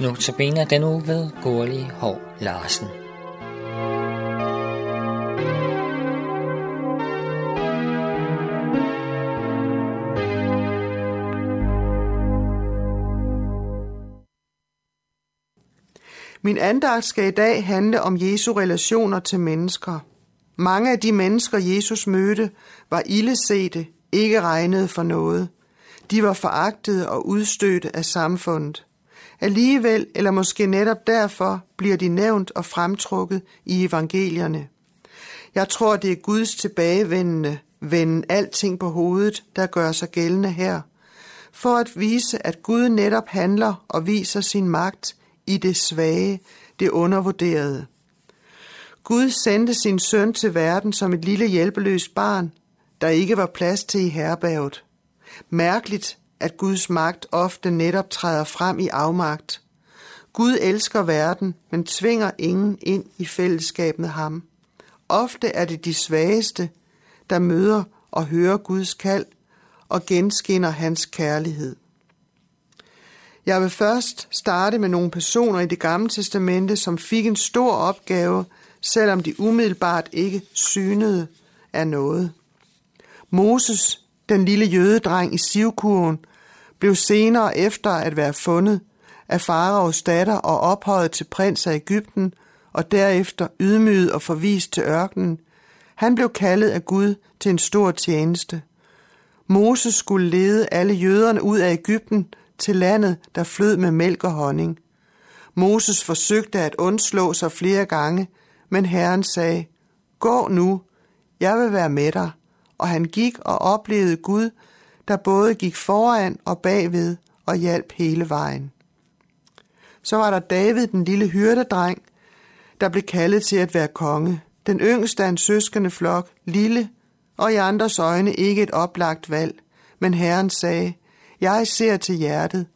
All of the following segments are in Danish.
Notabene den uge ved Gurli Hov Larsen. Min andagt skal i dag handle om Jesu relationer til mennesker. Mange af de mennesker, Jesus mødte, var ildesete, ikke regnet for noget. De var foragtede og udstødte af samfundet. Alligevel, eller måske netop derfor, bliver de nævnt og fremtrukket i evangelierne. Jeg tror, det er Guds tilbagevendende, vende alting på hovedet, der gør sig gældende her, for at vise, at Gud netop handler og viser sin magt i det svage, det undervurderede. Gud sendte sin søn til verden som et lille hjælpeløst barn, der ikke var plads til i herberget. Mærkeligt, at Guds magt ofte netop træder frem i afmagt. Gud elsker verden, men tvinger ingen ind i fællesskab med ham. Ofte er det de svageste, der møder og hører Guds kald og genskinner hans kærlighed. Jeg vil først starte med nogle personer i det gamle testamente, som fik en stor opgave, selvom de umiddelbart ikke synede af noget. Moses, den lille jødedreng i Sivkurven, blev senere efter at være fundet af faraos datter og ophøjet til prins af Ægypten, og derefter ydmyget og forvist til ørkenen. Han blev kaldet af Gud til en stor tjeneste. Moses skulle lede alle jøderne ud af Ægypten til landet, der flød med mælk og honning. Moses forsøgte at undslå sig flere gange, men Herren sagde, Gå nu, jeg vil være med dig. Og han gik og oplevede Gud, der både gik foran og bagved og hjalp hele vejen. Så var der David, den lille hyrdedreng, der blev kaldet til at være konge. Den yngste af en søskende flok, lille og i andres øjne ikke et oplagt valg. Men Herren sagde, jeg ser til hjertet,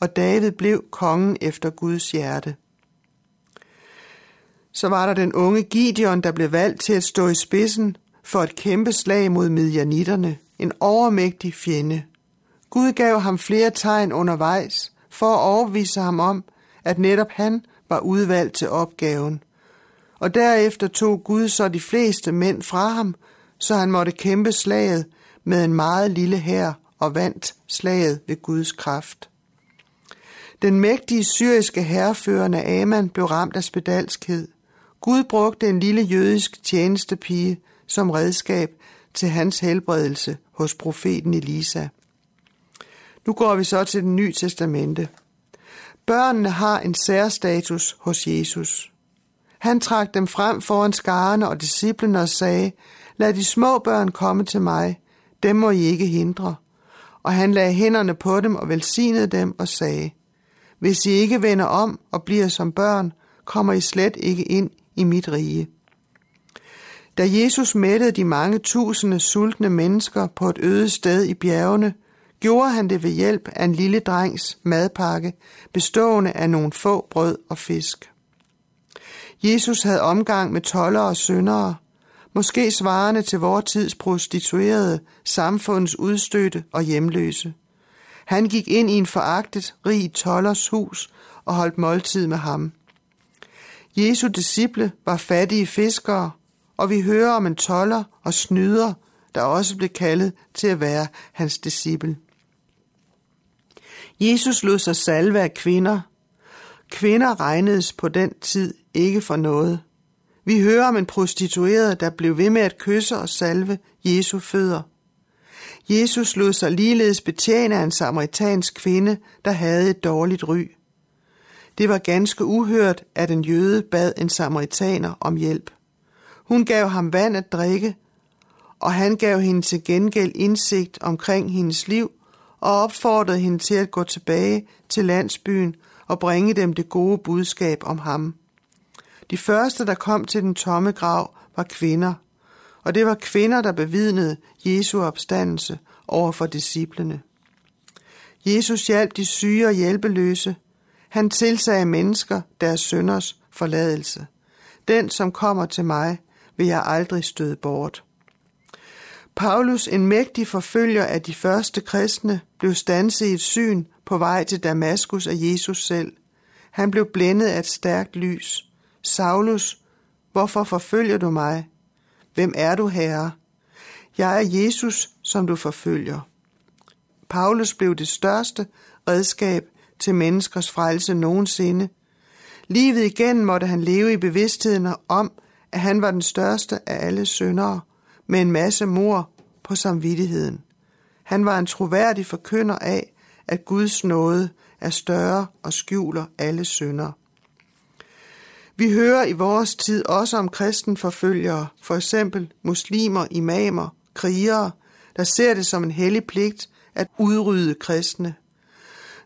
og David blev kongen efter Guds hjerte. Så var der den unge Gideon, der blev valgt til at stå i spidsen for et kæmpe slag mod midjanitterne, en overmægtig fjende. Gud gav ham flere tegn undervejs for at overvise ham om, at netop han var udvalgt til opgaven. Og derefter tog Gud så de fleste mænd fra ham, så han måtte kæmpe slaget med en meget lille hær og vandt slaget ved Guds kraft. Den mægtige syriske herreførende Aman blev ramt af spedalskhed. Gud brugte en lille jødisk tjenestepige som redskab til hans helbredelse hos profeten Elisa. Nu går vi så til den nye testamente. Børnene har en særstatus hos Jesus. Han trak dem frem foran skarne og disciplene og sagde, lad de små børn komme til mig, dem må I ikke hindre. Og han lagde hænderne på dem og velsignede dem og sagde, hvis I ikke vender om og bliver som børn, kommer I slet ikke ind i mit rige. Da Jesus mættede de mange tusinde sultne mennesker på et øde sted i bjergene, gjorde han det ved hjælp af en lille drengs madpakke, bestående af nogle få brød og fisk. Jesus havde omgang med toller og syndere, måske svarende til vor tids prostituerede, samfundets udstøtte og hjemløse. Han gik ind i en foragtet, rig tollers hus og holdt måltid med ham. Jesu disciple var fattige fiskere, og vi hører om en toller og snyder, der også blev kaldet til at være hans disciple. Jesus lod sig salve af kvinder. Kvinder regnedes på den tid ikke for noget. Vi hører om en prostitueret, der blev ved med at kysse og salve Jesu fødder. Jesus lod sig ligeledes betjene af en samaritansk kvinde, der havde et dårligt ry. Det var ganske uhørt, at en jøde bad en samaritaner om hjælp. Hun gav ham vand at drikke, og han gav hende til gengæld indsigt omkring hendes liv og opfordrede hende til at gå tilbage til landsbyen og bringe dem det gode budskab om ham. De første, der kom til den tomme grav, var kvinder, og det var kvinder, der bevidnede Jesu opstandelse over for disciplene. Jesus hjalp de syge og hjælpeløse. Han tilsagde mennesker deres sønders forladelse. Den, som kommer til mig, vil jeg aldrig støde bort. Paulus, en mægtig forfølger af de første kristne, blev stanset i et syn på vej til Damaskus af Jesus selv. Han blev blændet af et stærkt lys. Saulus, hvorfor forfølger du mig? Hvem er du, Herre? Jeg er Jesus, som du forfølger. Paulus blev det største redskab til menneskers frelse nogensinde. Livet igen måtte han leve i bevidstheden om, at han var den største af alle syndere, med en masse mor på samvittigheden. Han var en troværdig forkynder af, at Guds nåde er større og skjuler alle synder. Vi hører i vores tid også om kristenforfølgere, for eksempel muslimer, imamer, krigere, der ser det som en hellig pligt at udrydde kristne.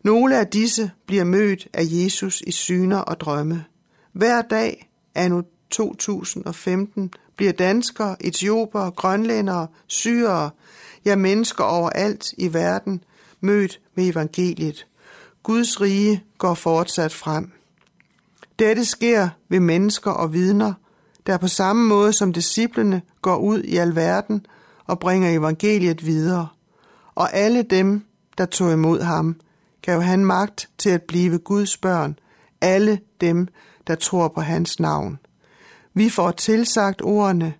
Nogle af disse bliver mødt af Jesus i syner og drømme. Hver dag, anno 2015, bliver danskere, etioper, grønlændere, syrere, ja mennesker overalt i verden mødt med evangeliet. Guds rige går fortsat frem. Dette sker ved mennesker og vidner, der på samme måde som disciplene går ud i alverden og bringer evangeliet videre. Og alle dem, der tog imod ham, gav han magt til at blive Guds børn, alle dem, der tror på hans navn. Vi får tilsagt ordene,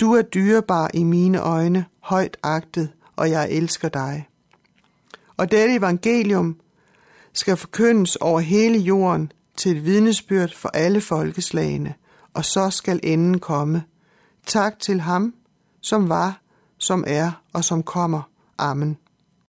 du er dyrebar i mine øjne, højt agtet, og jeg elsker dig. Og dette evangelium skal forkyndes over hele jorden til et vidnesbyrd for alle folkeslagene, og så skal enden komme. Tak til ham, som var, som er og som kommer. Amen.